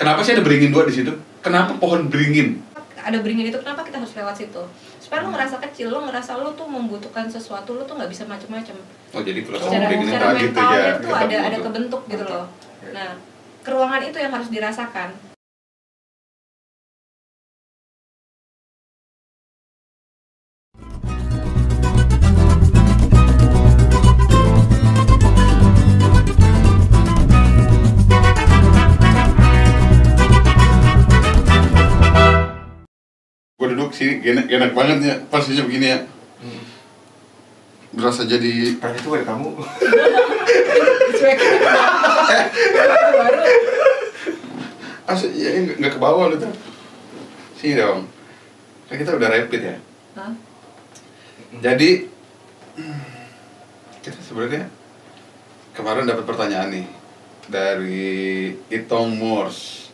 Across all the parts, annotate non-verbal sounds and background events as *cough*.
kenapa sih ada beringin dua di situ? Kenapa pohon beringin? Ada beringin itu kenapa kita harus lewat situ? Supaya lo ngerasa kecil lo ngerasa lo tuh membutuhkan sesuatu lo tuh nggak bisa macem-macem. Oh jadi filosofi secara secara tuh mentalnya ya tuh ada ada kebentuk gitu loh. Nah keruangan itu yang harus dirasakan duduk sih enak, enak banget ya posisinya begini ya. Berasa jadi Tanya tuh ada kamu. *laughs* Asli ya nggak nggak ke bawah lu tuh. Sini dong. Kan kita udah rapid ya. Hah? jadi kita sebenarnya kemarin dapat pertanyaan nih dari Itong Moors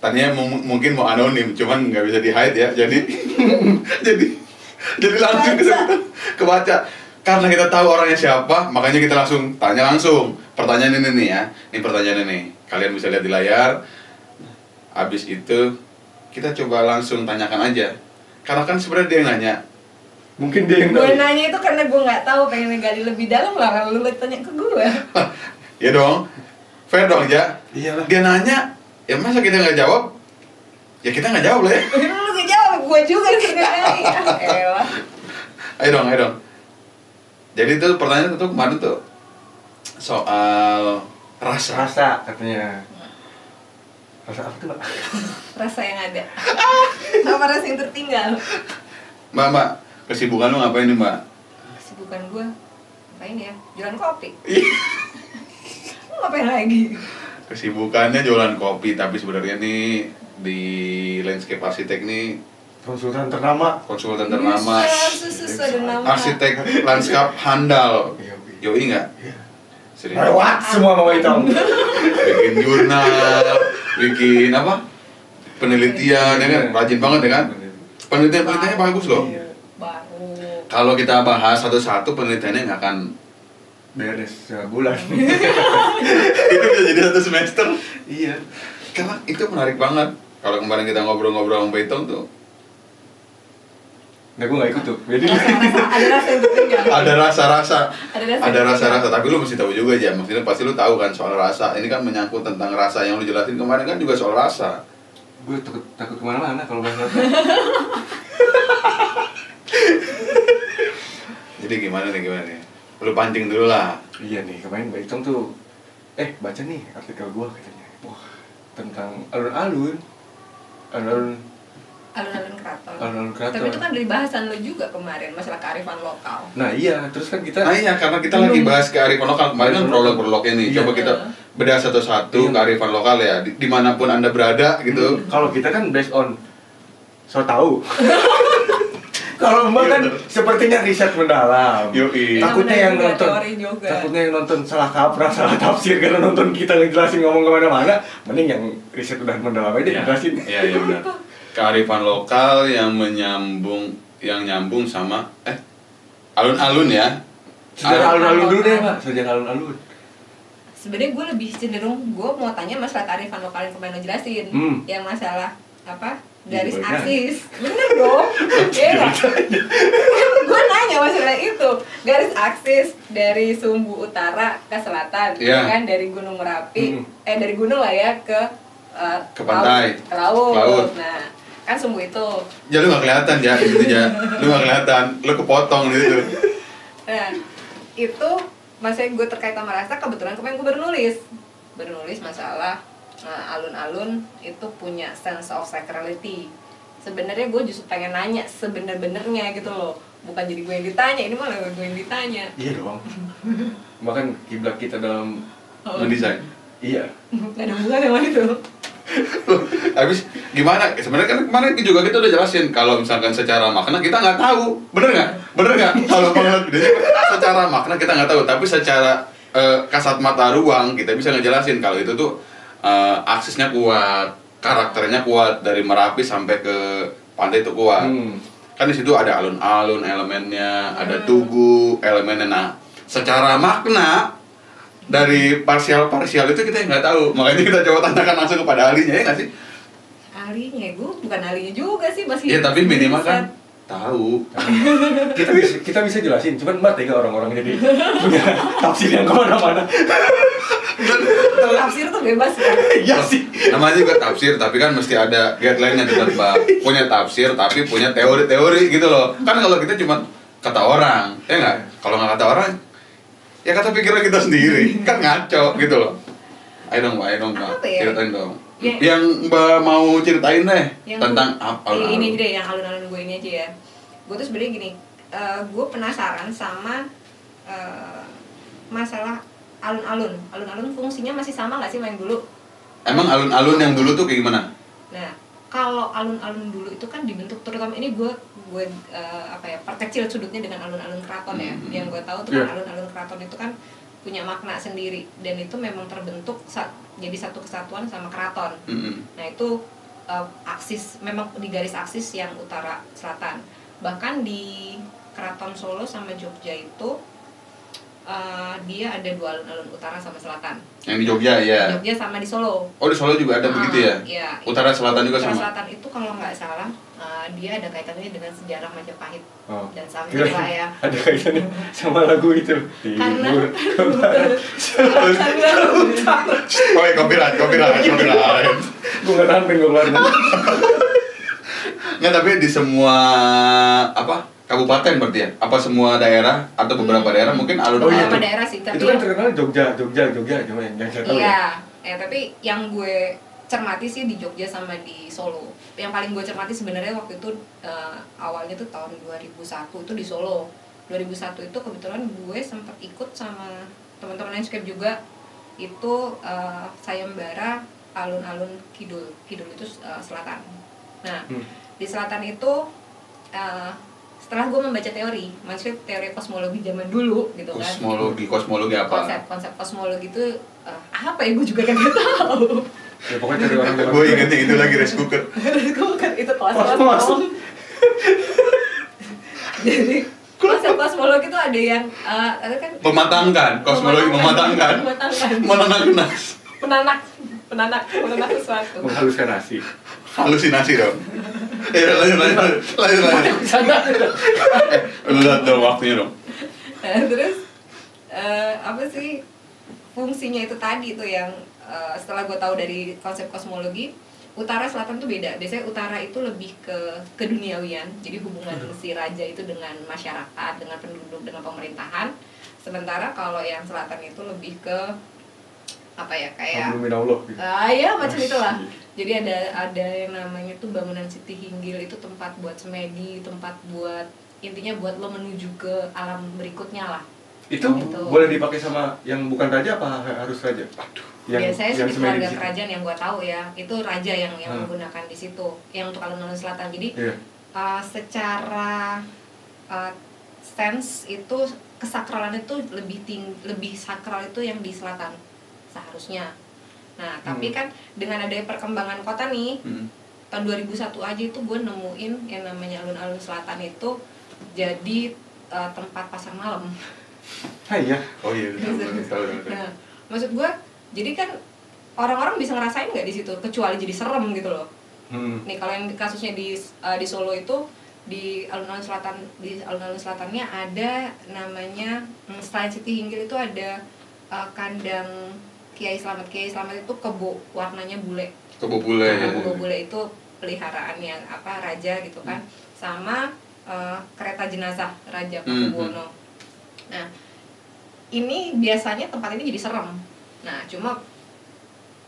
tadinya mu- mungkin mau anonim cuman nggak bisa di hide ya. Jadi *laughs* jadi jadi langsung kita kebaca. Karena kita tahu orangnya siapa makanya kita langsung tanya langsung. Pertanyaan ini nih ya. Ini pertanyaan ini. Kalian bisa lihat di layar. Habis itu kita coba langsung tanyakan aja. Karena kan sebenarnya dia yang nanya. Mungkin dia yang gue nanya itu karena gue nggak tahu pengen gali lebih dalam lah. Kalau lu tanya ke gue *laughs* ya dong. Fair dong ya Iyalah. dia nanya ya masa kita nggak jawab? Ya kita nggak jawab lah ya. Lu nggak jawab? Gue juga *laughs* ayo dong ayo dong. Jadi itu pertanyaan itu kemarin tuh soal rasa. Rasa katanya. Rasa apa tuh, Mbak? rasa yang ada. *laughs* Apa rasa yang tertinggal. Mbak mbak kesibukan lu ngapain nih mbak? Kesibukan gue ngapain ya? Jualan kopi. Ih, lu ngapain lagi kesibukannya jualan kopi tapi sebenarnya nih di landscape arsitek nih Konsultan ternama. konsultan ternama arsitek lanskap handal Iya, Oke, oke. yoi nggak Iya. serius Lewat semua Mama Hitam. bikin jurnal bikin apa penelitian ya kan rajin banget ya kan penelitian penelitiannya bagus loh Iya. baru kalau kita bahas satu-satu penelitiannya nggak akan Beres sebulan. *laughs* itu bisa jadi satu semester. Iya. karena itu menarik banget. Kalau kemarin kita ngobrol-ngobrol sama Beitong tuh. Nah, gue gak ikut tuh. Jadi ada *laughs* rasa-rasa. Ada rasa-rasa. tapi lu mesti tahu juga aja maksudnya pasti lu tahu kan soal rasa. Ini kan menyangkut tentang rasa yang lu jelasin kemarin kan juga soal rasa. Gue takut takut ke mana-mana kalau bahas rasa. *laughs* jadi gimana nih gimana nih lu pancing dulu lah iya nih, kemarin Mbak Itong tuh eh baca nih artikel gua katanya. Wah, tentang alun-alun. Alun-alun alun-alun keraton alun-alun keraton. tapi itu kan dari bahasan lo juga kemarin masalah kearifan lokal Nah, iya, terus kan kita Nah iya karena kita lagi bahas kearifan lokal kemarin kan prolog-prolog ini Iya. coba kita bedah satu-satu Iya. kearifan lokal ya di- di mana pun anda berada gitu kalau kita kan based on so tahu. *laughs* Kalau Mbak kan sepertinya riset mendalam. Yoi. Takutnya Iya, yang nonton, takutnya yang nonton salah kaprah, salah tafsir karena nonton kita ngejelasin ngomong ke mana-mana. Mending yang riset udah mendalam aja Iya. dijelasin. Iya iya benar. Kearifan lokal yang menyambung yang nyambung sama eh alun-alun ya. Sejarah Alun- alun-alun dulu deh. Pak. Sejarah alun-alun. sebenarnya gue lebih cenderung gue mau tanya masalah kearifan lokal yang kemarin lo jelasin Hmm. yang masalah apa garis Gimana? aksis bener dong *laughs* iya *laughs* gue nanya masalah itu garis aksis dari sumbu utara ke selatan Iya. kan dari gunung merapi Hmm. eh dari gunung lah ya ke eh, Ke pantai. laut, ke laut. Laut. nah kan sumbu itu Ya lu gak kelihatan ya gitu ya. Lu gak kelihatan, lu kepotong gitu. Nah, itu masih gue terkait sama rasa kebetulan kemarin gue baru nulis baru nulis masalah nah, alun-alun itu punya sense of sacrality sebenarnya gue justru pengen nanya sebener-benernya gitu loh bukan jadi gue yang ditanya ini malah gue yang ditanya Iya dong. *laughs* Bahkan kiblat kita dalam Oh. Mendesain. iya. gak ada hubungan sama itu *laughs* Habis gimana? Sebenarnya kan kemarin juga kita udah jelasin kalau misalkan secara makna kita nggak tahu, bener nggak? Bener nggak? *laughs* Kalau secara makna kita nggak tahu, tapi secara eh, kasat mata ruang kita bisa ngejelasin kalau itu tuh eh, aksesnya kuat, karakternya kuat dari Merapi sampai ke pantai itu kuat. Hmm. Kan di situ ada alun-alun elemennya, ada tugu elemennya. Nah, secara makna dari parsial parsial itu kita nggak tahu makanya kita coba tanyakan langsung kepada ahlinya ya nggak sih ahlinya gue bukan ahlinya juga sih masih ya tapi minimal kan tahu. *laughs* Kita bisa kita bisa jelasin cuman mbak tega orang-orang jadi punya *laughs* tafsir yang ke mana-mana. Tafsir tuh bebas kan iya sih. Namanya juga tafsir tapi kan mesti ada guideline nya tetap Pak. punya tafsir tapi punya teori-teori gitu loh. Kan kalau kita cuma kata orang ya nggak? Kalau nggak kata orang ya kata pikiran kita sendiri. Kan ngaco gitu loh. Ayo dong mbak ayo dong mbak Apa ya? ceritain dong Ya. yang mbak mau ceritain deh Yang- tentang apa Ini- ini deh yang alun-alun gue ini aja ya gue tuh sebenarnya gini eh, gue penasaran sama eh, masalah alun-alun alun-alun fungsinya masih sama nggak sih main dulu emang alun-alun yang dulu tuh kayak gimana nah kalau alun-alun dulu itu kan dibentuk terutama ini gue gue eh, apa ya perkecil sudutnya dengan alun-alun keraton ya Hmm. yang gue tahu tuh kan Iya. alun-alun keraton itu kan punya makna sendiri dan itu memang terbentuk sa- jadi satu kesatuan sama keraton Mm-mm. Nah itu uh, aksis memang di garis aksis yang utara selatan. Bahkan di Keraton Solo sama Jogja itu uh, dia ada dua alun-alun utara sama selatan. yang di Jogja ya Jogja sama di Solo. oh di Solo juga ada Ah, begitu ya Iya. utara selatan juga Utara sama selatan itu kalau nggak salah uh, dia ada kaitannya dengan sejarah Majapahit oh. dan sampai Kira lah ya. *laughs* ada kaitannya sama lagu itu Karena timur *laughs* ke barat oh ya *laughs* copyright copyright copyright gue nggak tahan pengen gue keluarin Nggak, tapi di semua apa kabupaten berarti ya? Apa semua daerah atau beberapa Hmm. daerah mungkin alun Oh, iya. Beberapa daerah sih, tapi itu kan terkenal Jogja Jogja Jogja cuma yang yang saya tahu ya Iya, ya tapi yang gue cermati sih di Jogja sama di Solo. Yang paling gue cermati sebenarnya waktu itu eh, awalnya tuh tahun 2001 itu di Solo. 2001 itu kebetulan gue sempat ikut sama teman-teman landscape juga itu eh, sayembara alun-alun kidul. Kidul itu eh, selatan. Nah, Hmm. di selatan itu eh, setelah gue membaca teori, maksudnya teori kosmologi zaman dulu gitu kan Kosmologi, kosmologi apa? konsep konsep kosmologi itu eh, apa ya gue juga kagak tahu ya pokoknya dari orang *laughs* Gue ingetnya itu lagi rice cooker. *laughs* gue kan itu kelas kelas *laughs* jadi konsep kosmologi itu ada yang eh, ada kan Mematangkan, kosmologi mematangkan. mematangkan Menanak-nak. penanak penanak penanak sesuatu menghaluskan nasi Halusinasi dong. Eh, lanjut, lanjut, lanjut, lanjut, lanjut. Eh, lihat dong waktunya dong. Nah, terus eh, apa sih fungsinya itu tadi tuh yang eh, setelah gue tahu dari konsep kosmologi utara selatan tuh beda biasanya utara itu lebih ke keduniawian jadi hubungan si raja itu dengan masyarakat dengan penduduk dengan pemerintahan sementara kalau yang selatan itu lebih ke apa ya kayak Belum Allah gitu. Ah ya macam itulah. Jadi ada ada yang namanya tuh bangunan Siti Hinggil itu tempat buat semedi, tempat buat intinya buat lo menuju ke alam berikutnya lah. itu Gitu. boleh dipakai sama yang bukan raja apa harus raja Aduh. Biasanya sih di semedi keluarga kerajaan yang gua tahu ya, itu raja yang yang Hmm. menggunakan di situ, yang untuk alun-alun selatan. Jadi iya uh, secara uh, sense itu kesakralan itu lebih ting lebih sakral itu yang di selatan seharusnya. Nah, tapi Hmm. kan dengan adanya perkembangan kota nih, Hmm. tahun 2001 aja itu gue nemuin yang namanya alun-alun selatan itu jadi uh, tempat pasar malam. ah iya Oh iya, *laughs* tahu, tahu. Nah, maksud gue, jadi kan orang-orang bisa ngerasain nggak di situ, kecuali jadi serem gitu loh. hmm. Nih kalau yang kasusnya di uh, di Solo itu di alun-alun selatan di alun-alun selatannya ada namanya hmm, selain Siti Hinggil itu ada uh, kandang Kiai Slamet Kiai Slamet itu kebo warnanya bule Kebo bule. Nah, ya. kebo bule itu peliharaan yang apa raja gitu kan sama uh, kereta jenazah Raja Hmm, Pakubuwono nah ini biasanya tempat ini jadi serem nah cuma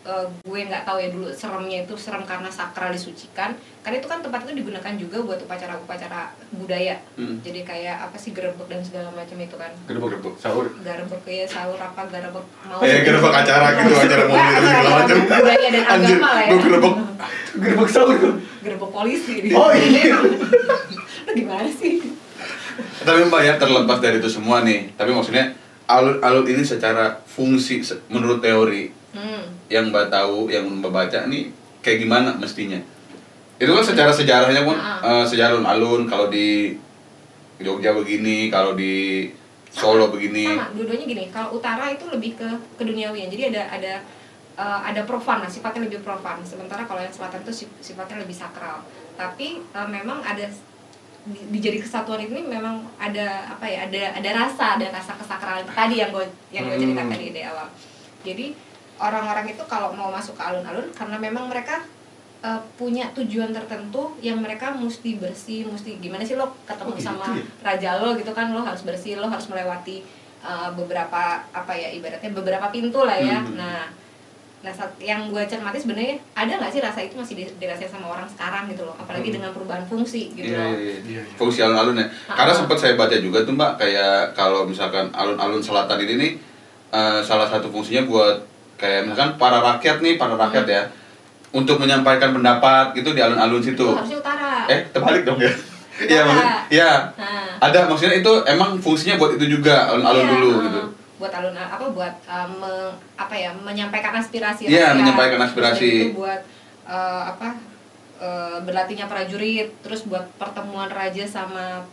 uh, gue nggak tahu ya dulu seremnya itu serem karena sakral disucikan karena itu kan tempat itu digunakan juga buat upacara-upacara budaya Hmm. jadi kayak apa sih gerebek dan segala macam itu kan gerbek Gerbek. sahur gerebek ya sahur apa gerebek mau Eh, gerebek acara gitu, acara mau gitu, segala macam. budaya dan Anjir, agama lah ya gerebek. gerbek sahur gerebek polisi oh iya *laughs* gimana sih Tapi mbak ya terlepas dari itu semua nih. Tapi maksudnya alun-alun ini secara fungsi menurut teori hmm. yang mbak tahu, yang mbak baca nih kayak gimana mestinya? Itu kan secara sejarahnya pun eh, sejarah alun-alun kalau di Jogja begini, kalau di Solo begini. sama dua-duanya gini kalau utara itu lebih ke keduniawian jadi ada ada eh, ada profan lah sifatnya lebih profan sementara kalau yang selatan itu sif- sifatnya lebih sakral tapi eh, memang ada di, di jadi kesatuan ini memang ada apa ya ada ada rasa ada rasa kesakralan tadi yang gue yang gue Hmm. tadi di awal jadi orang-orang itu kalau mau masuk ke alun-alun karena memang mereka eh, punya tujuan tertentu yang mereka mesti bersih mesti gimana sih lo ketemu Oh, gitu sama ya? raja lo gitu kan lo harus bersih lo harus melewati uh, beberapa apa ya ibaratnya beberapa pintu lah ya Hmm. nah nah saat yang gue cermati sebenarnya ada nggak sih rasa itu masih di- dirasain sama orang sekarang gitu loh apalagi Hmm. dengan perubahan fungsi gitu Iya, loh iya, iya. Iya, iya. Fungsi alun-alun ya. Ah. Karena sempat saya baca juga tuh Mbak, kayak kalau misalkan alun-alun selatan ini nih eh, salah satu fungsinya buat kayak misalkan para rakyat nih, para rakyat Hmm. ya untuk menyampaikan pendapat gitu di alun-alun situ. itu harusnya utara Eh, terbalik dong ya. Iya, Utara. maksud, iya. nah Ada maksudnya itu emang fungsinya buat itu juga alun-alun iya, dulu uh, gitu. Buat alun apa buat uh, me- apa ya menyampaikan aspirasi Iya, rakyat. menyampaikan aspirasi. itu buat uh, apa uh, berlatihnya prajurit terus buat pertemuan raja sama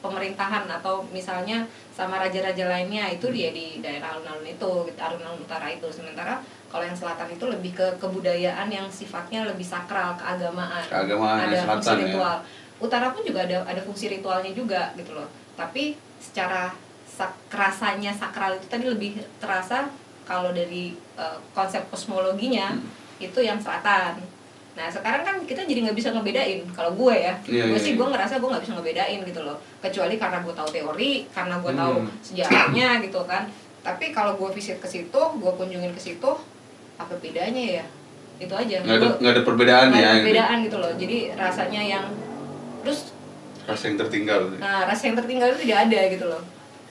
pemerintahan atau misalnya sama raja-raja lainnya itu dia di daerah alun-alun itu alun-alun utara itu sementara kalau yang selatan itu lebih ke kebudayaan yang sifatnya lebih sakral keagamaan Keagamaan ada yang fungsi selatan ya. ritual utara pun juga ada ada fungsi ritualnya juga gitu loh tapi secara sak, rasanya sakral itu tadi lebih terasa kalau dari eh, konsep kosmologinya Hmm. itu yang selatan nah sekarang kan kita jadi nggak bisa ngebedain kalau gue ya Iya, gue iya, sih iya. gue ngerasa gue nggak bisa ngebedain gitu loh kecuali karena gue tahu teori karena gue tahu Hmm. sejarahnya gitu kan tapi kalau gue visit ke situ gue kunjungin ke situ apa bedanya ya itu aja Nggak ada Gua- nggak ada perbedaan nggak ya. ada gitu. perbedaan gitu loh jadi rasanya yang terus Rasa yang tertinggal. nah rasa yang tertinggal itu tidak ada gitu loh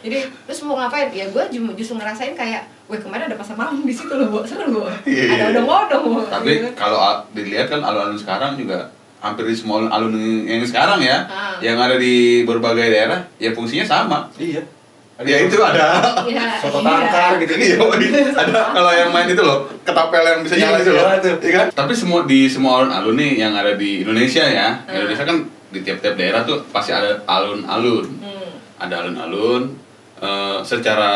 jadi terus mau ngapain ya gue justru ngerasain kayak weh kemarin ada pasar malam di situ loh bu seru bu Iya, iya. ada odong-odong Bu. Tapi Gitu. kalau dilihat kan alun-alun sekarang juga hampir di semua alun yang sekarang ya, Ah. yang ada di berbagai daerah, ya fungsinya sama. Iya. Ya itu ada. Iya, Soto iya. tangkar gitu. Iya, ada kalau yang main itu loh, ketapel yang bisa Iya, nyala itu loh. Iya kan? Tapi semua di semua alun-alun nih yang ada di Indonesia ya. Hmm. Indonesia kan di tiap-tiap daerah tuh pasti ada alun-alun. Hmm. Ada alun-alun eh, secara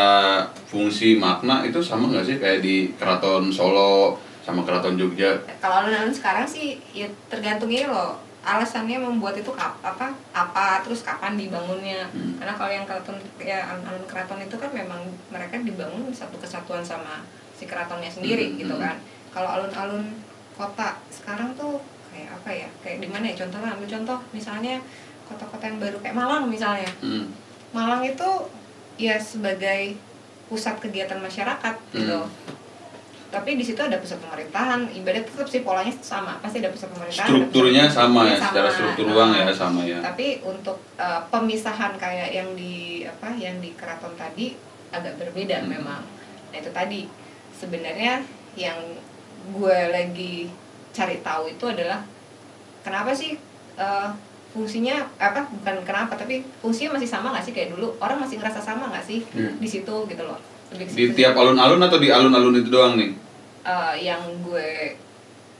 fungsi makna itu sama nggak sih kayak di Keraton Solo sama Keraton Jogja? kalau alun-alun sekarang sih ya tergantung ini loh alasannya membuat itu kap, apa apa terus kapan dibangunnya Hmm. karena kalau yang keraton ya alun-alun keraton itu kan memang mereka dibangun satu kesatuan sama si keratonnya sendiri Hmm, gitu hmm. kan kalau alun-alun kota sekarang tuh kayak apa ya kayak di mana ya contohnya ambil contoh misalnya kota-kota yang baru kayak Malang misalnya Hmm. Malang itu ya sebagai pusat kegiatan masyarakat gitu. Hmm. Tapi di situ ada pusat pemerintahan, ibadat tetap sih polanya sama, pasti ada pusat pemerintahan. Strukturnya pusat- sama ya, strukturnya secara sama. struktur Nah, ruang ya sama ya. Tapi untuk uh, pemisahan kayak yang di apa yang di keraton tadi agak berbeda Hmm. memang. Nah itu tadi sebenarnya yang gue lagi cari tahu itu adalah kenapa sih uh, fungsinya apa bukan kenapa tapi fungsinya masih sama nggak sih kayak dulu orang masih ngerasa sama nggak sih Iya. di situ gitu loh Di tiap alun-alun atau di alun-alun itu doang nih? Eh, yang gue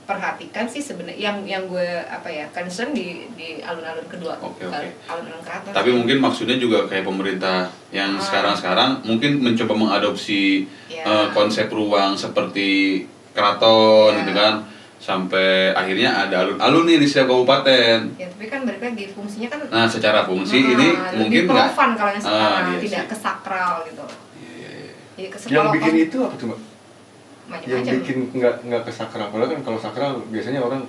perhatikan sih sebenarnya yang yang gue apa ya concern di di alun-alun kedua ke oke. alun-alun keraton Tapi mungkin maksudnya juga kayak pemerintah yang Ah. sekarang-sekarang mungkin mencoba mengadopsi Ya. eh, konsep ruang seperti keraton Ya. gitu kan sampai akhirnya ada alun-alun nih di setiap kabupaten. ya tapi kan balik lagi fungsinya kan Nah, secara fungsi ah, ini lebih mungkin nggak profan kalau yang Ah, sekarang iya tidak sih. kesakral gitu Iya, iya, iya. jadi Yang kalau bikin itu apa tuh, Mbak? Yang bikin nggak nggak ke sakral. Padahal kan kalau sakral biasanya orang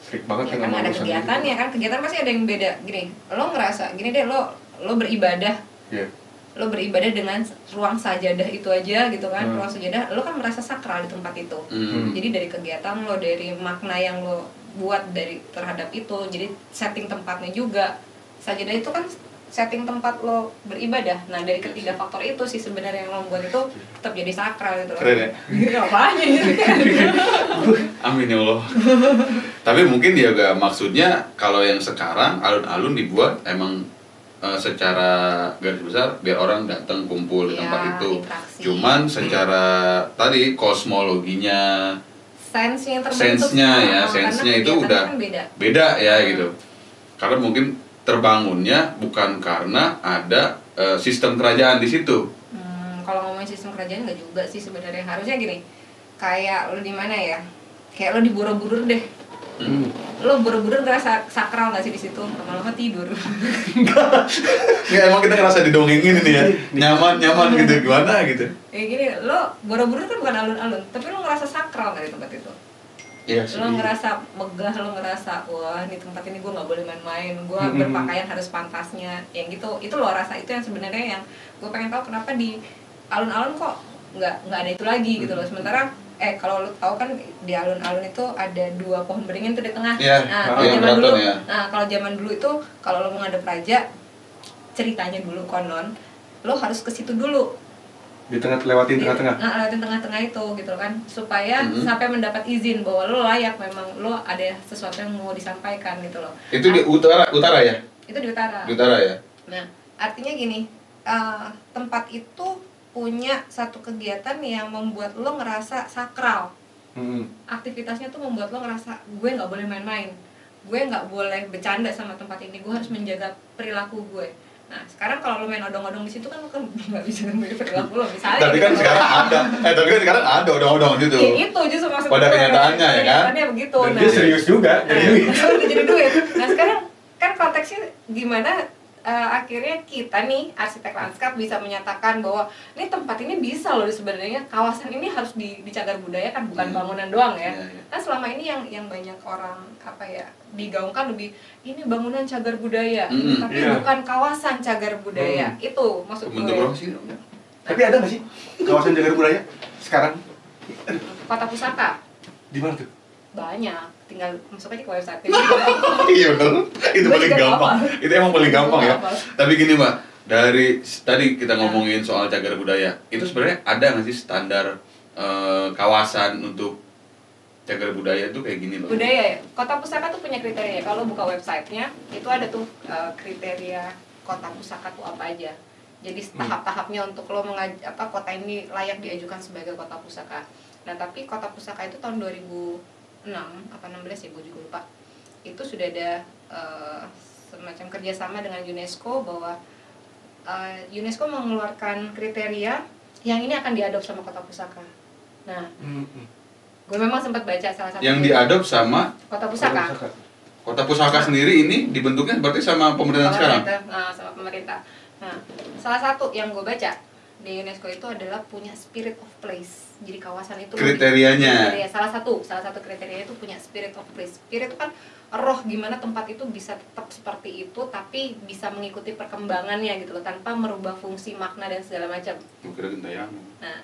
strict banget ya kan kan sama ada kegiatan gitu. ya kan kegiatan pasti ada yang beda gini lo ngerasa gini deh lo lo beribadah Iya. Lo beribadah dengan ruang sajadah itu aja gitu kan Hmm. ruang sajadah lo kan merasa sakral di tempat itu Hmm. jadi dari kegiatan lo dari makna yang lo buat dari terhadap itu jadi setting tempatnya juga sajadah itu kan setting tempat lo beribadah nah dari ketiga faktor itu sih sebenarnya yang membuat itu tetap jadi sakral gitu loh Keren ya? apanya gitu *laughs* kan Amin ya Allah. Tapi mungkin dia juga maksudnya kalau yang sekarang alun-alun dibuat emang eh, secara garis besar biar orang datang kumpul di Iya, tempat itu. interaksi. Cuman secara tadi kosmologinya Sense-nya ya, Ah, sense-nya karena itu udah kan beda beda ya Hmm. gitu. Karena mungkin terbangunnya bukan karena ada eh, sistem kerajaan di situ. Hmm, kalau ngomongin sistem kerajaan nggak juga sih sebenarnya harusnya gini kayak lo di mana ya kayak lo di Borobudur deh Hmm. lo Borobudur ngerasa sakral nggak sih di situ lama-lama tidur Nggak, emang kita ngerasa didongengin ini ya, nyaman nyaman gitu gimana gitu. kayak gini lo Borobudur kan bukan alun-alun tapi lo ngerasa sakral nggak di tempat itu Iya sih. lo ngerasa megah lo ngerasa wah di tempat ini gue nggak boleh main-main gue Mm-mm. berpakaian harus pantasnya yang gitu itu lo rasa itu yang sebenarnya yang gue pengen tahu kenapa di alun-alun kok nggak nggak ada itu lagi gitu loh sementara eh kalau lo tahu kan di alun-alun itu ada dua pohon beringin tuh di tengah Iya, nah kalau iya, zaman dulu ya. nah kalau zaman dulu itu kalau lo mau ngadep raja ceritanya dulu konon lo harus ke situ dulu Di tengah lewatin tengah-tengah. Nah, lewatin tengah-tengah itu gitu kan supaya Mhm. sampai mendapat izin bahwa lo layak memang lo ada sesuatu yang mau disampaikan gitu loh. Itu di utara utara ya? Itu di utara. Di utara ya? Nah, artinya gini, eh, tempat itu punya satu kegiatan yang membuat lo ngerasa sakral. Hmm. Aktivitasnya tuh membuat lo ngerasa gue nggak boleh main-main, gue nggak boleh bercanda sama tempat ini, gue harus menjaga perilaku gue. Nah, sekarang kalau lo main odong-odong di situ kan lo kan *laughs* nggak bisa menjaga perilaku lo misalnya. Tapi kan gitu. sekarang ada. Eh tapi kan sekarang ada odong-odong gitu. Ya, itu justru maksud Pada kenyataannya, ya kan? Kenyataannya begitu. Dan Nah, dia serius juga duit. Nah, *laughs* jadi duit. Nah sekarang kan konteksnya gimana eh, akhirnya kita nih arsitek lanskap bisa menyatakan bahwa ini tempat ini bisa loh sebenarnya kawasan ini harus di, dicagar budaya kan bukan Hmm. bangunan doang ya. Iya, iya. Kan selama ini yang yang banyak orang apa ya digaungkan lebih ini bangunan cagar budaya, Mm-mm. tapi Iya. bukan kawasan cagar budaya. Hmm. Itu maksud Bentuk gue. berapa sih? Tapi ada nggak sih kawasan jagar budaya sekarang? Kota pusaka Di mana tuh? banyak, tinggal masuk aja ke website. *laughs* Iya betul. Itu paling gampang. Itu emang paling gampang ya. Tapi gini mbak, dari tadi kita ngomongin soal cagar budaya, itu sebenarnya ada nggak sih standar eh, kawasan untuk cagar budaya itu kayak gini loh? budaya ya kota pusaka tuh punya kriteria ya. kalau buka websitenya itu ada tuh uh, kriteria kota pusaka tuh apa aja jadi tahap-tahapnya untuk lo mengaj apa kota ini layak diajukan sebagai kota pusaka nah tapi kota pusaka itu tahun 2006 apa 16 ya gue juga lupa itu sudah ada uh, semacam kerjasama dengan UNESCO bahwa uh, UNESCO mengeluarkan kriteria yang ini akan diadop sama kota pusaka nah Hmm. hmm. gue memang sempat baca salah satu Yang diadop sama kota pusaka kota pusaka sendiri ini dibentuknya berarti sama pemerintahan sekarang? pemerintah nah, sama pemerintah nah salah satu yang gue baca di UNESCO itu adalah punya spirit of place jadi kawasan itu Kriterianya. kriteria salah satu salah satu kriteria itu punya spirit of place spirit itu kan roh gimana tempat itu bisa tetap seperti itu tapi bisa mengikuti perkembangannya gitu loh tanpa merubah fungsi makna dan segala macam kira gentayangan. nah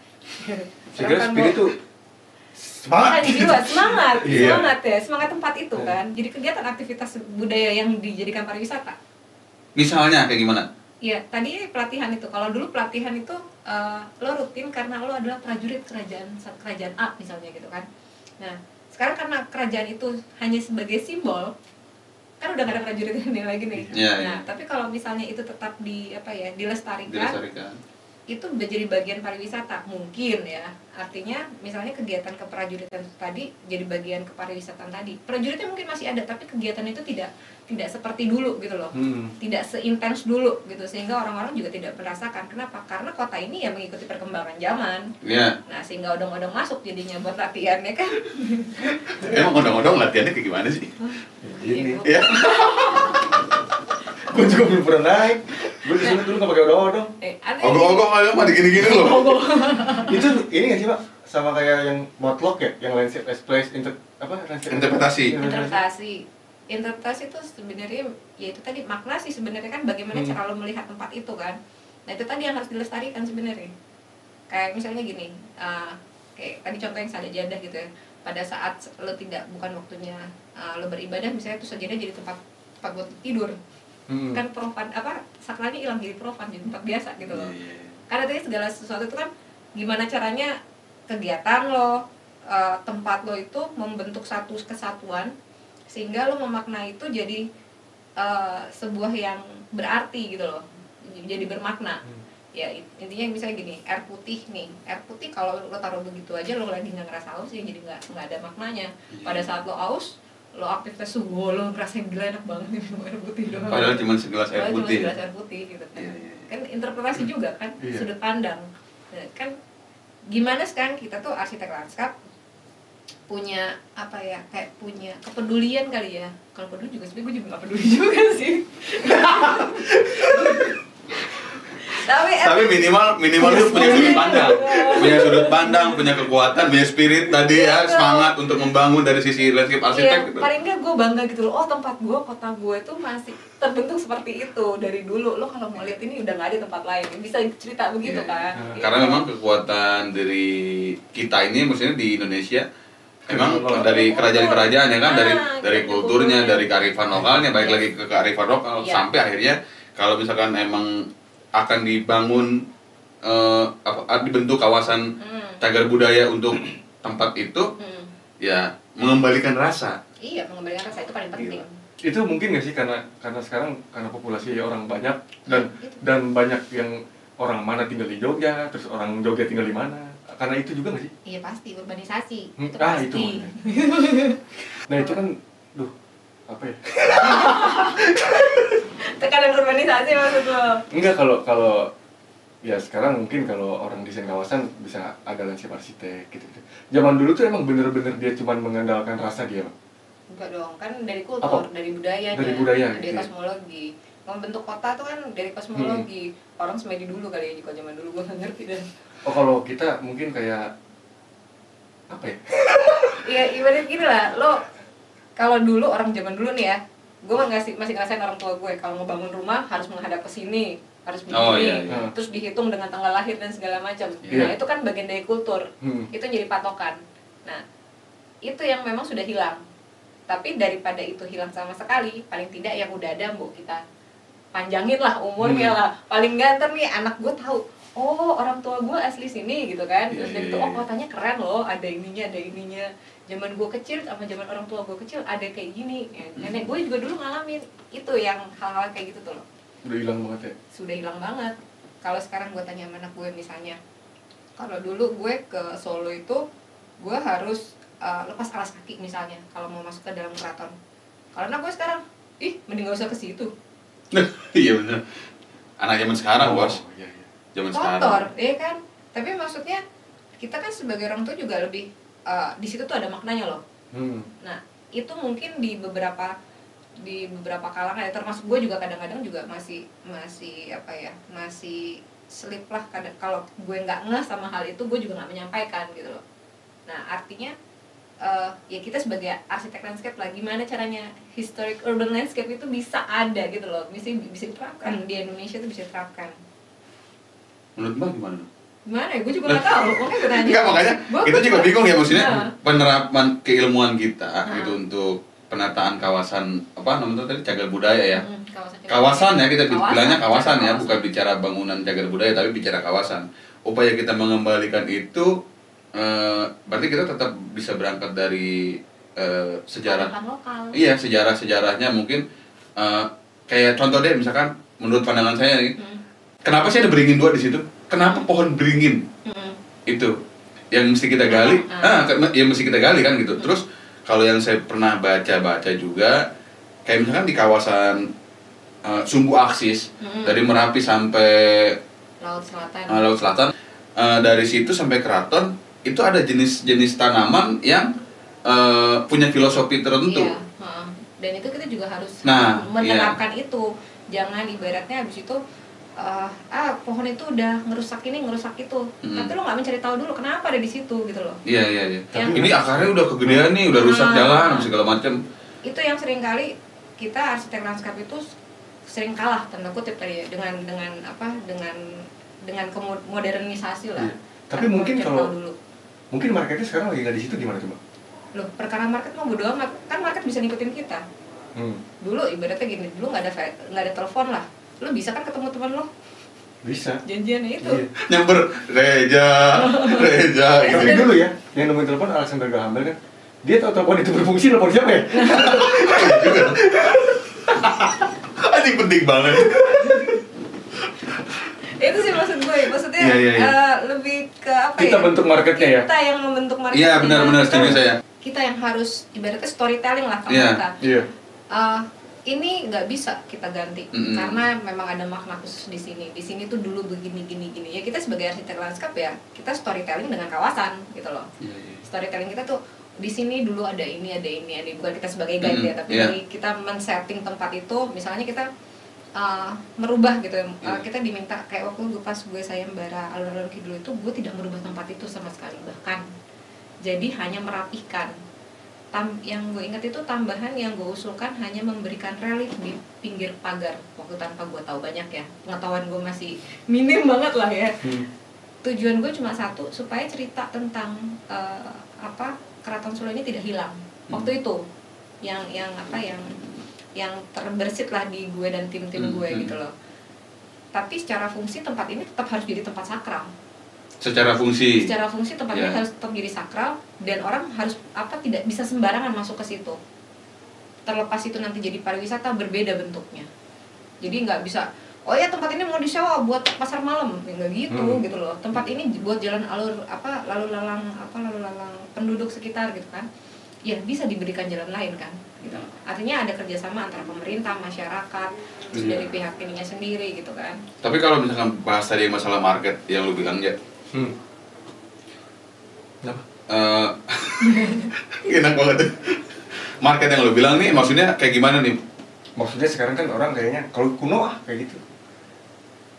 Saya kira Kan spirit tuh Bukan jiwa, semangat, Iya. semangat ya, semangat tempat itu kan. Jadi kegiatan aktivitas budaya yang dijadikan pariwisata. Misalnya kayak gimana? Iya, tadi pelatihan itu. Kalau dulu pelatihan itu eh, lo rutin karena lo adalah prajurit kerajaan kerajaan A misalnya gitu kan. Nah, sekarang karena kerajaan itu hanya sebagai simbol, kan udah gak ada prajurit *laughs* ini lagi nih. Iya, nah, tapi kalau misalnya itu tetap di apa ya dilestarikan, Dilestarikan. Itu udah jadi bagian pariwisata mungkin ya artinya misalnya kegiatan keprajuritan tadi jadi bagian kepariwisataan tadi prajuritnya mungkin masih ada tapi kegiatan itu tidak tidak seperti dulu gitu loh hmm. tidak seintens dulu gitu sehingga orang-orang juga tidak merasakan kenapa karena kota ini ya mengikuti perkembangan zaman Iya. nah sehingga odong-odong masuk jadinya buat latihan ya kan *laughs* Emang odong-odong latihannya kayak gimana sih? Ini. Iya. *laughs* Gue juga belum pernah naik. Gue disuruh dulu nggak pakai odong-odong. eh, ada Ogong-ogong aja mah digini-gini loh. *laughs* Itu ini nggak sih pak? Sama kayak yang motlok ya, yang landscape as place inter apa landscape Interpretasi. interpretasi interpretasi itu sebenarnya ya itu tadi makna sih sebenarnya kan bagaimana Hmm. cara lo melihat tempat itu kan nah itu tadi yang harus dilestarikan sebenarnya kayak misalnya gini uh, kayak tadi contoh yang sada jadah gitu ya pada saat lo tidak bukan waktunya uh, lo beribadah misalnya itu sajadah jadi tempat tempat buat tidur Hmm. kan profan apa sakralnya hilang jadi profan jadi tempat biasa gitu loh. Iya. karena tadi segala sesuatu itu kan gimana caranya kegiatan lo eh, tempat lo itu membentuk satu kesatuan sehingga lo memaknai itu jadi eh, sebuah yang berarti gitu loh. Jadi bermakna. Hmm. ya intinya misalnya gini air putih nih. Air putih kalau lo taruh begitu aja lo lagi nggak ngerasa haus ya jadi nggak nggak ada maknanya. Pada saat lo haus lo aktivitas subuh lo ngerasain gila enak banget nih minum air putih doang Padahal cuma segelas air Padahal cuma putih. segelas air putih gitu kan Iya, iya, iya. kan interpretasi juga kan Iya. sudut pandang Nah, kan gimana sekarang kita tuh arsitek lanskap punya apa ya kayak punya kepedulian kali ya kalau peduli juga sebenarnya gue juga gak peduli *laughs* juga sih *laughs* tapi Tapi minimal minimal lu punya sudut pandang, punya sudut pandang, punya kekuatan, punya spirit tadi ya, semangat untuk membangun dari sisi landscape arsitek Iya, gitu. paling nggak gue bangga gitu loh. Oh tempat gue, kota gue tuh masih terbentuk seperti itu dari dulu. Lo kalau mau lihat ini udah nggak ada tempat lain. Bisa cerita begitu Iya. kan? Nah, Gitu. Karena memang kekuatan dari kita ini maksudnya di Indonesia Emang Kultur. dari kerajaan-kerajaan ya kan dari Ah, dari gitu, kulturnya, kulturnya. dari kearifan lokalnya, baik Yes. lagi ke kearifan lokal Iya. sampai akhirnya kalau misalkan emang akan dibangun eh, apa dibentuk kawasan Hmm, cagar budaya untuk tempat itu hmm. ya mengembalikan rasa. Iya, mengembalikan rasa itu paling penting. itu mungkin nggak sih karena karena sekarang karena populasi orang banyak dan Itu. dan banyak yang orang mana tinggal di Jogja terus orang Jogja tinggal di mana karena itu juga nggak sih Iya pasti urbanisasi. Hmm, Itu ah, pasti. itu *laughs* nah itu kan duh apa ya *laughs* Tekanan urbanisasi maksud lo. enggak kalau kalau ya sekarang mungkin kalau orang desain kawasan bisa ada landscape arsitek gitu, gitu. Zaman dulu tuh emang bener-bener dia cuma mengandalkan rasa dia. Enggak dong, kan dari kultur, Apa? dari budayanya, Dari budaya, dari gitu kosmologi. Membentuk kota tuh kan dari kosmologi. Orang semedi dulu kali ya, jika zaman dulu gue nggak ngerti dan. Oh kalau kita mungkin kayak apa ya? *laughs* Iya, ibarat gini lah, lo kalau dulu orang zaman dulu nih ya, gue masih masih ngerasain orang tua gue kalau mau bangun rumah harus menghadap ke sini, harus begini, Oh, iya, iya. terus dihitung dengan tanggal lahir dan segala macam. Iya. Nah itu kan bagian dari kultur, Hmm. itu jadi patokan. Nah itu yang memang sudah hilang. Tapi daripada itu hilang sama sekali, paling tidak yang udah ada mbok kita panjangin lah umurnya Hmm. lah. Paling nggak ntar nih anak gue tahu, oh orang tua gue asli sini gitu kan. Terus Iya, dari iya, itu, oh iya. kotanya keren loh, ada ininya, ada ininya. Zaman gue kecil sama zaman orang tua gue kecil ada kayak gini. Ya, Nenek gue juga dulu ngalamin itu yang hal-hal kayak gitu tuh loh Udah hilang banget ya. sudah hilang banget kalau sekarang gue tanya sama anak gue misalnya kalau dulu gue ke Solo itu gue harus uh, lepas alas kaki misalnya kalau mau masuk ke dalam keraton kalau anak gue sekarang ih mending gak usah ke situ *laughs* iya benar. Anak zaman sekarang, Oh, Bos. Iya, iya. Zaman kotor sekarang. ya kan? Tapi maksudnya kita kan sebagai orang tua juga lebih uh, di situ tuh ada maknanya loh. Hmm. Nah, itu mungkin di beberapa di beberapa kalangan ya termasuk gue juga kadang-kadang juga masih masih apa ya masih selip lah kadang kalau gue nggak ngeh sama hal itu gue juga nggak menyampaikan gitu loh. Nah artinya eh, ya kita sebagai arsitek landscape lah gimana caranya historic urban landscape itu bisa ada gitu loh bisa bisa diterapkan. Di Indonesia itu bisa diterapkan Menurut Mbak gimana? gimana ya gue juga nggak tahu makanya gue tanya Enggak makanya Gua- kita juga bingung ya maksudnya Nah. penerapan keilmuan kita Nah. gitu untuk penataan kawasan apa namanya tadi cagar budaya ya. Hmm, kawasan Kawasan ya kita Kawasan, bilangnya kawasan ya, kawasan. bukan bicara bangunan cagar budaya tapi bicara kawasan. Upaya kita mengembalikan itu eh, berarti kita tetap bisa berangkat dari eh, sejarah lokal Iya, sejarah-sejarahnya mungkin eh, kayak contoh deh misalkan menurut pandangan saya nih, Hmm, kenapa sih ada beringin dua di situ? Kenapa pohon beringin hmm. itu yang mesti kita gali? Ah, Ah, kan- yang mesti kita gali kan gitu. Terus kalau yang saya pernah baca-baca juga kayak misalkan di kawasan eh, Sumbu Aksis Hmm. dari Merapi sampai laut selatan eh, Laut Selatan eh, dari situ sampai Keraton itu ada jenis-jenis tanaman yang eh, punya filosofi tertentu. Iya, dan itu kita juga harus Nah, menerapkan itu. Jangan ibaratnya habis itu eh, ah pohon itu udah ngerusak ini ngerusak itu. Hmm. Tapi lo nggak mencari tahu dulu kenapa ada di situ gitu loh. Iya iya iya. Yang- Ini akarnya udah kegedean nih, udah rusak Ah. jalan segala macam. Itu yang sering kali kita arsitek lanskap itu sering kalah tanda kutip tadi ya dengan dengan apa dengan dengan kemodernisasi lah. Iya. Tapi mungkin kalau- dulu. Mungkin marketnya sekarang lagi nggak di situ gimana coba? loh perkara market mah bodo amat kan market bisa ngikutin kita Hmm. dulu ibaratnya gini dulu nggak ada nggak ada telepon lah lo bisa kan ketemu teman lo Bisa. janjiannya itu Iya. Nyamber Reja, Reja gitu. Tapi dulu ya, yang nemuin telepon Alexander Graham Bell kan, dia tahu telepon itu berfungsi, telepon siapa ya? *laughs* Anjing penting banget. itu sih maksud gue maksudnya Iya, iya, iya. eh, lebih ke apa Kita ya bentuk marketnya ya. kita yang membentuk market Iya benar-benar setuju saya. kita yang harus ibaratnya storytelling lah kalau Iya. kita Iya. Uh, ini nggak bisa kita ganti. Mm-mm. karena memang ada makna khusus di sini. Di sini tuh dulu begini gini gini. Ya kita sebagai arsitek lanskap ya kita storytelling dengan kawasan gitu loh. Iya, iya. storytelling kita tuh di sini dulu ada ini ada ini ada bukan kita sebagai guide Mm-mm, ya tapi dari kita men-setting tempat itu. Misalnya kita uh, merubah gitu. Uh, Iya. kita diminta kayak waktu gue pas gue sayembara alun-alun kidul itu gue tidak merubah tempat itu sama sekali. Bahkan jadi hanya merapihkan Tam, yang gue ingat itu tambahan yang gue usulkan hanya memberikan relief di pinggir pagar. Waktu tanpa gue tahu banyak ya. Pengetahuan gue masih minim banget lah ya. Hmm. tujuan gue cuma satu supaya cerita tentang eh, apa keraton Solo ini tidak hilang. Waktu itu yang yang apa yang yang terbersit lah di gue dan tim-tim Hmm, gue hmm. gitu loh. Tapi secara fungsi tempat ini tetap harus jadi tempat sakral Secara fungsi. secara fungsi tempat ini Ya. harus tetap jadi sakral dan orang harus apa tidak bisa sembarangan masuk ke situ terlepas itu nanti jadi pariwisata berbeda bentuknya jadi nggak bisa oh ya tempat ini mau disewa buat pasar malam ya nggak gitu Hmm. gitu loh tempat ini buat jalan alur apa lalu lalang apa lalu lalang penduduk sekitar gitu kan ya bisa diberikan jalan lain kan gitu artinya ada kerjasama antara pemerintah masyarakat Iya. dari pihak ininya sendiri gitu kan Tapi kalau misalkan bahas tadi masalah market yang lu bilang ya, Hmm. Kenapa? eh *laughs* enak banget tuh. Market yang lu bilang nih maksudnya kayak gimana nih? Maksudnya sekarang kan orang kayaknya kalau kuno ah kayak gitu.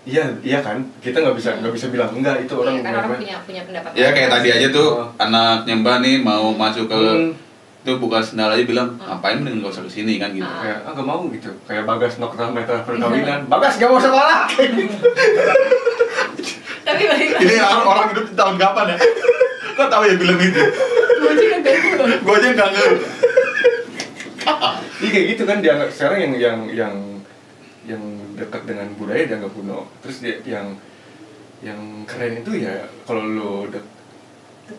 Iya, iya kan. Kita nggak bisa nggak bisa bilang enggak itu orang Iya, kan orang punya punya pendapat Ya kayak tadi aja tuh Oh. anak nyembah nih mau masuk ke Hmm. itu buka sendal aja bilang Hmm. ngapain mending gak usah ke sini kan gitu. Ah. kayak ah gak mau gitu kayak bagas nokta meta perkawinan *laughs* bagas gak mau sekolah *laughs* kayak gitu tapi balik lagi Ini orang, orang hidup di tahun kapan ya? Kok tahu ya film itu? gue juga ganggu loh Gue aja nggak ngerti. Iya kayak gitu kan dianggap sekarang yang yang yang yang dekat dengan budaya dianggap kuno. Terus dia yang yang keren itu ya kalau lo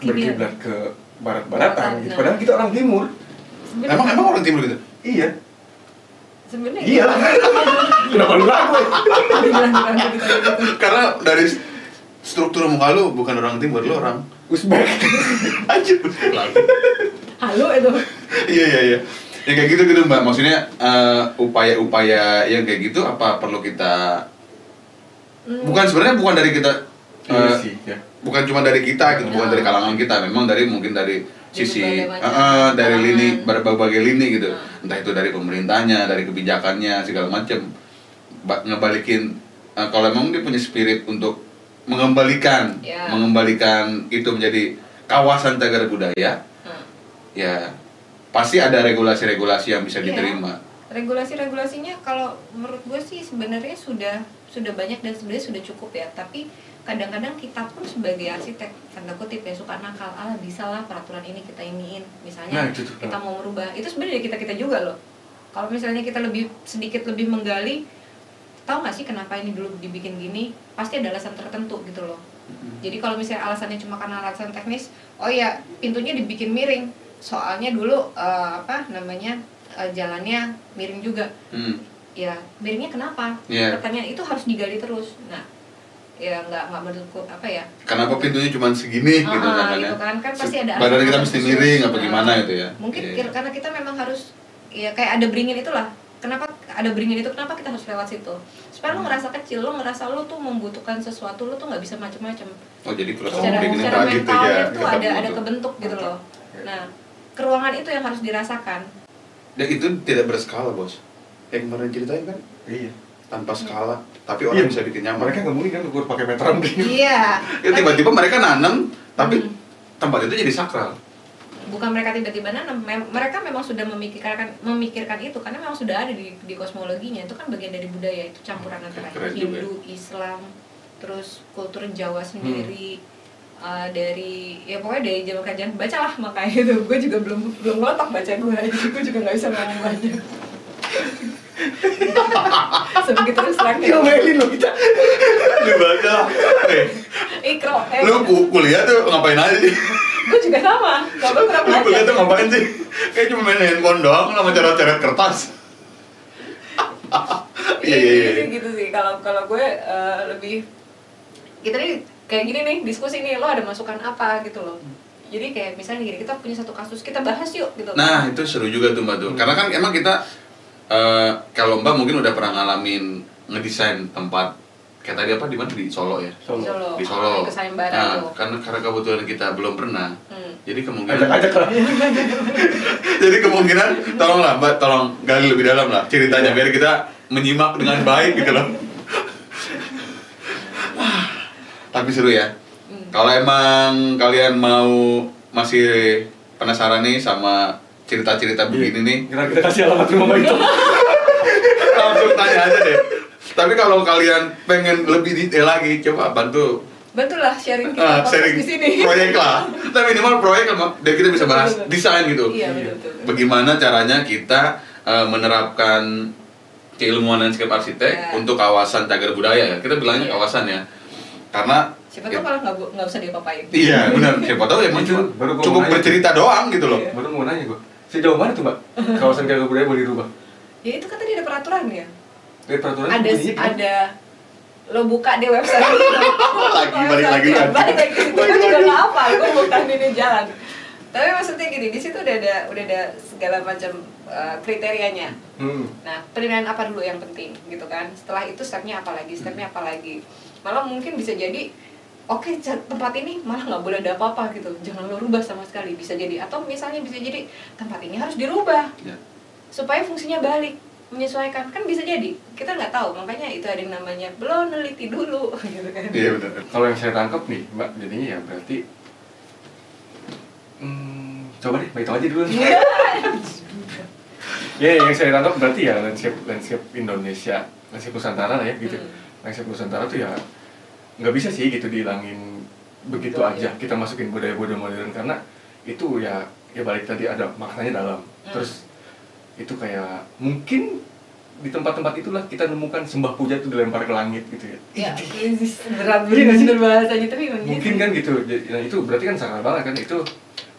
berkiblat ke barat-baratan gitu. Nah. Padahal kita orang timur. Emang emang orang timur gitu? Iya. sebenarnya Iya lah. Kenapa lu ragu? Gitu. Karena dari struktur muka lu bukan orang timur, lu orang Uzbek. *laughs* Anjir, lagi. halo itu Iya iya iya. Ya kayak gitu gitu mbak. Maksudnya eh, upaya-upaya yang kayak gitu apa perlu kita Hmm, bukan sebenarnya bukan dari kita Iya eh, sih ya. bukan cuma dari kita gitu, bukan Ya. dari kalangan kita, memang dari mungkin dari sisi eh, eh, dari kalangan. lini ber- berbagai lini gitu. Nah. Entah itu dari pemerintahnya, dari kebijakannya segala macam. Ba- ngebalikin eh, kalau emang dia punya spirit untuk mengembalikan Ya. mengembalikan itu menjadi kawasan cagar budaya, Hmm. ya pasti ada regulasi-regulasi yang bisa Iya. diterima. regulasi-regulasinya kalau menurut gue sih sebenarnya sudah sudah banyak dan sebenarnya sudah cukup ya tapi kadang-kadang kita pun sebagai arsitek tanda kutip ya suka nakal ah bisa lah peraturan ini kita iniin misalnya Nah, itu tuh. kita mau merubah itu sebenarnya kita kita juga loh kalau misalnya kita lebih sedikit lebih menggali tahu nggak sih kenapa ini dulu dibikin gini pasti ada alasan tertentu gitu loh jadi kalau misalnya alasannya cuma karena alasan teknis oh ya pintunya dibikin miring soalnya dulu eh, apa namanya eh, jalannya miring juga Hmm. ya miringnya kenapa Iya. pertanyaan itu harus digali terus nah ya nggak nggak menurutku apa ya Kenapa pintunya cuma segini Ah, gitu kan? gitu ya? kan. Kan pasti ada Badan kita mesti miring apa Ah, gimana gitu ya? mungkin kir- karena kita memang harus ya kayak ada beringin itulah ada beringin itu kenapa kita harus lewat situ supaya lo ngerasa kecil lo ngerasa lo tuh membutuhkan sesuatu lo tuh nggak bisa macem-macem Oh jadi proses secara secara kayak gitu mentalnya ya? tuh kita ada ada butuh. kebentuk gitu loh nah keruangan itu yang harus dirasakan Dan itu tidak berskala bos. Yang kemarin ceritain kan Iya. tanpa skala, tapi orang Iya. bisa bikin nyaman. Mereka nggak mungkin kan ukur pakai meteran begini. iya *laughs* Ya tiba-tiba mereka nanam, tapi Hmm. tempat itu jadi sakral. Bukan mereka tiba-tiba nanam mem- mereka memang sudah memikirkan memikirkan itu karena memang sudah ada di, di kosmologinya. Itu kan bagian dari budaya itu campuran antara Keren juga Hindu Islam terus kultur Jawa sendiri uh, dari ya pokoknya dari zaman kerajaan. Bacalah makanya itu. Gue juga belum belum ngelotok baca gue *laughs* jadi gue juga nggak bisa ngomong banyak. *laughs* Sebegitu terus terang Diomelin loh kita. Lu baca. Eh, ikro eh, lu ku- kuliah tuh ngapain aja sih? Gue juga sama gak gue kurang Lu kuliah tuh belajar ngapain sih? Kayak cuma main handphone doang sama coret-coret kertas. *laughs* Iya iya iya. gitu, gitu sih kalau kalau gue eh, lebih kita nih kayak gini nih diskusi nih lo ada masukan apa gitu loh jadi kayak misalnya gini kita punya satu kasus kita bahas yuk gitu Nah, itu seru juga tuh Mbak tuh. Karena kan emang kita eh, kalau Mbak mungkin udah pernah ngalamin ngedesain tempat kayak tadi apa di mana di Solo ya? di Solo. Di Solo. Nah, tuh karena karena kebetulan kita belum pernah. Hmm. Jadi kemungkinan Ajak-ajak lah. *laughs* Jadi kemungkinan tolonglah Mbak tolong gali lebih dalam lah ceritanya biar kita menyimak dengan baik gitu loh. *laughs* Tapi seru ya. Hmm. Kalau emang kalian mau masih penasaran nih sama cerita-cerita begini nih, Kita, kasih alamat rumah Mbak itu. *laughs* langsung tanya aja deh. Tapi kalau kalian pengen lebih detail lagi, coba bantu betul lah sharing kita ah, podcast sharing di sini *laughs* proyek lah. Tapi minimal proyek lah, dan kita bisa bahas Betul, betul. desain gitu. iya betul betul Bagaimana caranya kita eh, menerapkan keilmuan landscape arsitek Ya. untuk kawasan cagar budaya ya. Kita bilangnya Iya. kawasan ya. Karena siapa tahu malah nggak usah diapa-apain Iya *laughs* benar. Siapa tahu Itu cuma cukup bercerita doang gitu loh. Iya. Baru mau nanya gua. Sejauh mana tuh Mbak? Kawasan cagar budaya boleh dirubah? ya itu kan tadi ada peraturan ya Dari peraturan ada bunyinya gimana? ada. Lo buka di website *laughs* Lagi, balik lagi, balik lagi. Kan juga nggak apa gue bukan ini jalan. Tapi maksudnya gini di situ udah ada udah ada segala macam uh, kriterianya. Hmm. nah penilaian apa dulu yang penting gitu kan? Setelah itu stepnya apa lagi stepnya apa lagi? Malah mungkin bisa jadi oke tempat ini malah nggak boleh ada apa-apa gitu. Jangan lo rubah sama sekali bisa jadi. Atau misalnya bisa jadi tempat ini harus dirubah. Ya. supaya fungsinya balik menyesuaikan kan bisa jadi kita nggak tahu makanya itu ada yang namanya belum neliti dulu *laughs* gitu kan Iya benar. Kalau yang saya tangkap nih, Mbak, jadinya ya berarti hmm, coba deh, Mbak itu aja dulu. Iya. *laughs* *laughs* Ya, yang saya tangkap berarti ya landscape landscape Indonesia, landscape Nusantara lah ya gitu. Hmm. Landscape Nusantara tuh ya nggak bisa sih gitu dihilangin begitu Betul, aja. ya. Kita masukin budaya-budaya modern karena itu ya ya balik tadi ada maknanya dalam. Hmm. Terus itu kayak mungkin di tempat-tempat itulah kita nemukan sembah puja itu dilempar ke langit gitu ya. ya *laughs* ini berat Iya sih? bener bahasanya tapi gitu. mungkin kan gitu Jadi, nah, itu berarti kan sakral banget kan itu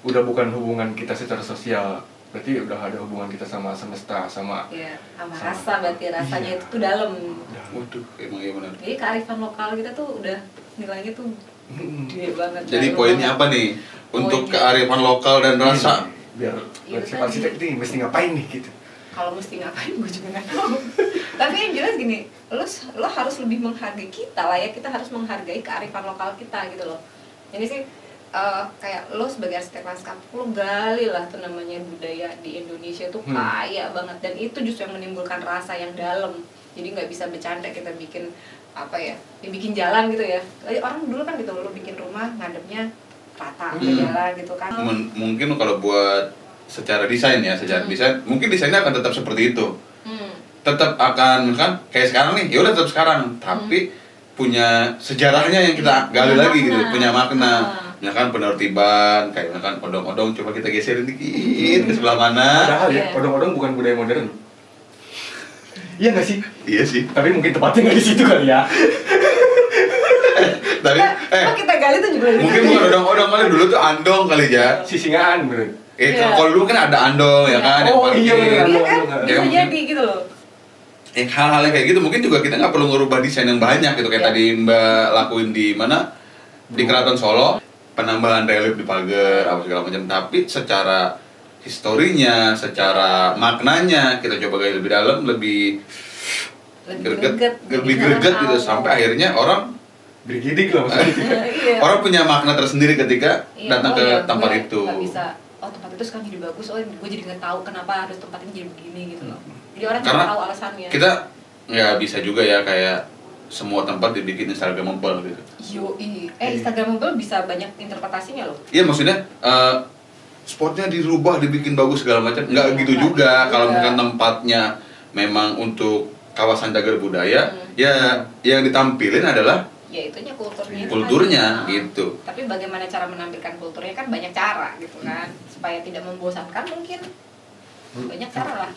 udah bukan hubungan kita secara sosial berarti udah ada hubungan kita sama semesta sama ya sama Sama. rasa berarti rasanya Iya. itu tuh dalam udah Waduh, emang iya benar. jadi kearifan lokal kita tuh udah nilainya tuh Hmm. gede banget Jadi poinnya apa nih? Untuk Poinnya. kearifan lokal dan rasa. Biar Iya, si arsitek ini mesti ngapain nih gitu. Kalau mesti ngapain gue juga nggak tahu. *laughs* Tapi yang jelas gini lo lo harus lebih menghargai kita lah ya. Kita harus menghargai kearifan lokal kita gitu loh. Jadi sih eh, kayak lo sebagai arsitek lanskap lo gali lah tuh namanya budaya di Indonesia tuh Hmm. kaya banget. Dan itu justru yang menimbulkan rasa yang dalam. Jadi nggak bisa bercanda kita bikin apa ya dibikin jalan gitu ya. Orang dulu kan gitu lo bikin rumah ngadepnya rata Hmm. jalan gitu kan Men- mungkin kalau buat secara desain ya, secara Hmm. desain, mungkin desainnya akan tetap seperti itu. Hmm. Tetap akan kan kayak sekarang nih, ya udah tetap sekarang, tapi punya sejarahnya yang kita gali Punya lagi gitu, makna. punya makna. Ah. Misalkan penertiban, kayak misalkan odong-odong coba kita geserin dikit ke sebelah mana. padahal ya Iya. odong-odong bukan budaya modern *laughs* iya nggak sih Iya sih. tapi mungkin tepatnya nggak di situ kali ya *laughs* Tapi eh Oh, kita gali tuh juga mungkin bukan odong-odong kali dulu tuh andong kali ya. sisingaan bener Eh Iya. kalau dulu kan ada andong ya kan yang Oh, pakai. iya, bener. Iya kan? Ya, Bisa jadi gitu loh. Eh, hal-hal yang kayak gitu mungkin juga kita nggak perlu ngerubah desain yang banyak gitu kayak Iya. tadi Mbak lakuin di mana di Keraton Solo penambahan relief di pagar apa segala macam tapi secara historinya secara maknanya kita coba gali lebih dalam lebih Lebih greget greget, lebih greget gitu sampai akhirnya orang bergidik lah maksudnya *laughs* Iya. orang punya makna tersendiri ketika Iya, datang oh ke iya, tempat gue itu nggak bisa. Oh tempat itu sekarang jadi bagus. Oh gue jadi nggak tahu kenapa harus tempat ini jadi begini gitu loh. Jadi orang Karena tahu alasannya. kita nggak bisa juga ya kayak semua tempat dibikin instagramable gitu Yoi. Eh Instagramable bisa banyak interpretasinya loh. Iya maksudnya eh, spotnya dirubah dibikin bagus segala macam nggak Iya, gitu juga gitu kalau misalkan tempatnya memang untuk kawasan cagar budaya Hmm. ya yang ditampilin adalah Ya itunya kulturnya. itu kulturnya kan. Gitu Tapi bagaimana cara menampilkan kulturnya kan banyak cara gitu kan. Supaya tidak membosankan mungkin. Banyak cara lah.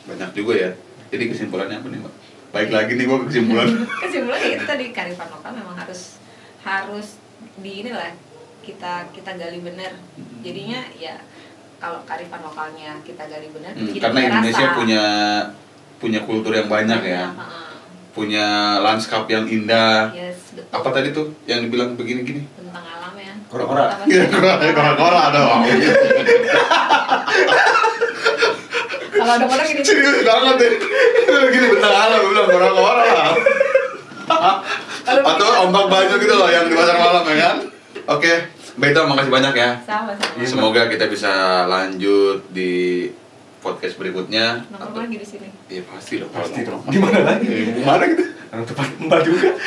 banyak juga ya jadi kesimpulannya apa nih mbak baik lagi nih gua ke kesimpulan *laughs* kesimpulannya itu tadi kearifan lokal memang harus harus di inilah kita kita gali benar jadinya ya kalau kearifan lokalnya kita gali benar Hmm, karena Indonesia rasa. punya punya kultur yang banyak ya heeh. Punya lanskap yang indah yes betul apa tadi tuh yang dibilang begini-gini tentang alam ya Kora-kora. Iya, kora-kora dong. *laughs* Kalau ada orang gini, Serius banget deh. Gini bentar alam, gue bilang kora-kora Atau ombak banyu gitu loh yang di pasar malam ya kan? Oke, Mbak Ito makasih banyak ya. sama sama. Iya. Semoga kita bisa lanjut di podcast berikutnya. Nongkrong lagi di sini. Iya pasti dong. Pasti dong. Di mana lagi? Eh, Gimana gitu? Orang tempat mbak juga. *laughs*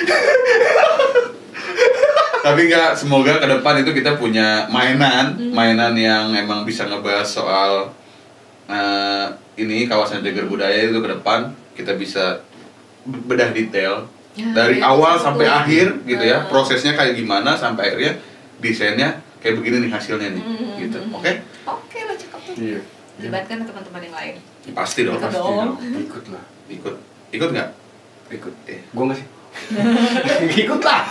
Tapi enggak, semoga ke depan itu kita punya mainan, mainan yang emang bisa ngebahas soal eh, ini kawasan jagar budaya itu ke depan kita bisa bedah detail Ya, dari ya, awal sampai akhir gitu ya Nah. prosesnya kayak gimana sampai akhirnya desainnya kayak begini nih hasilnya nih Hmm. gitu oke Oke lah cakep tuh. Iya. Libatkan teman-teman yang lain. Ya, pasti dong Ikut Pasti dong. dong. *laughs* Ikut lah. ikut ikut nggak Ikut. Eh. Gua nggak sih? *laughs* Ikut lah.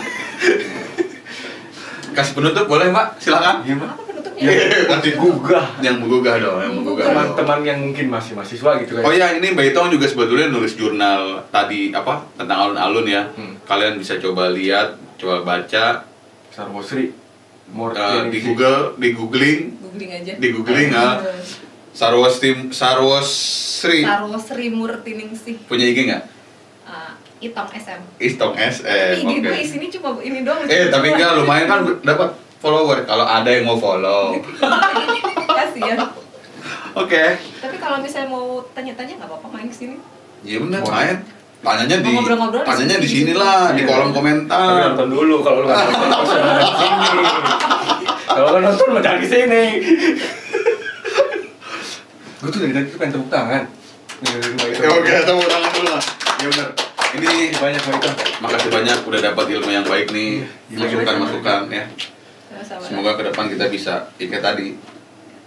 kasih penutup boleh mbak silakan Iya mbak. Apa penutupnya? Iya, Gugah. yang menggugah dong yang menggugah dong. Teman-teman yang mungkin masih mahasiswa gitu kan. Oh iya, ini Mbak Itong juga sebetulnya nulis jurnal tadi apa tentang alun-alun ya. Hmm. Kalian bisa coba lihat, coba baca Sarwosri. More eh, di Google, di googling, Googling aja. di googling ah. Sarwas Tim Sarwas Sri Sarwo Sri Murtiningsih. punya IG nggak? Ah, Itong SM. Istong SM. IG Oke. gue isinya cuma ini doang. Eh tapi enggak lumayan kan dapat follower kalau ada yang mau follow. *laughs* Kasian. Oke. Tapi kalau misalnya mau tanya-tanya nggak apa-apa main ke sini. Iya benar main. Tanyanya di Mau ngobrol-ngobrol di tanyanya di sini. lah di Iya. kolom Tapi komentar. nonton dulu kalau lu nggak nonton sini. Kalau nggak nonton mau di sini. *laughs* Gue tuh dari tadi tuh pengen tepuk tangan. Dari rumah itu. Ya oke, tepuk tangan dulu lah. Ya benar. Ini banyak itu. makasih banyak udah dapat ilmu yang baik nih. Iya, Masukan-masukan ya. Sama-sama. Semoga ke depan kita bisa ya kayak tadi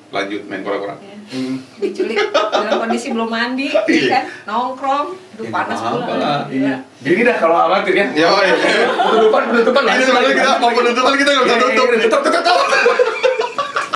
lanjut main kura-kura. Ya. Hmm. Diculik dalam kondisi belum mandi, ya *laughs* Iya. kan? Nongkrong, aduh Ya, panas pula. lah. Iya. Gini dah kalau amatir ya. Ya, oh, iya. Penutupan penutupan Ini sebenarnya kita mau penutupan kita nggak bisa tutup. tutup tutup tutup.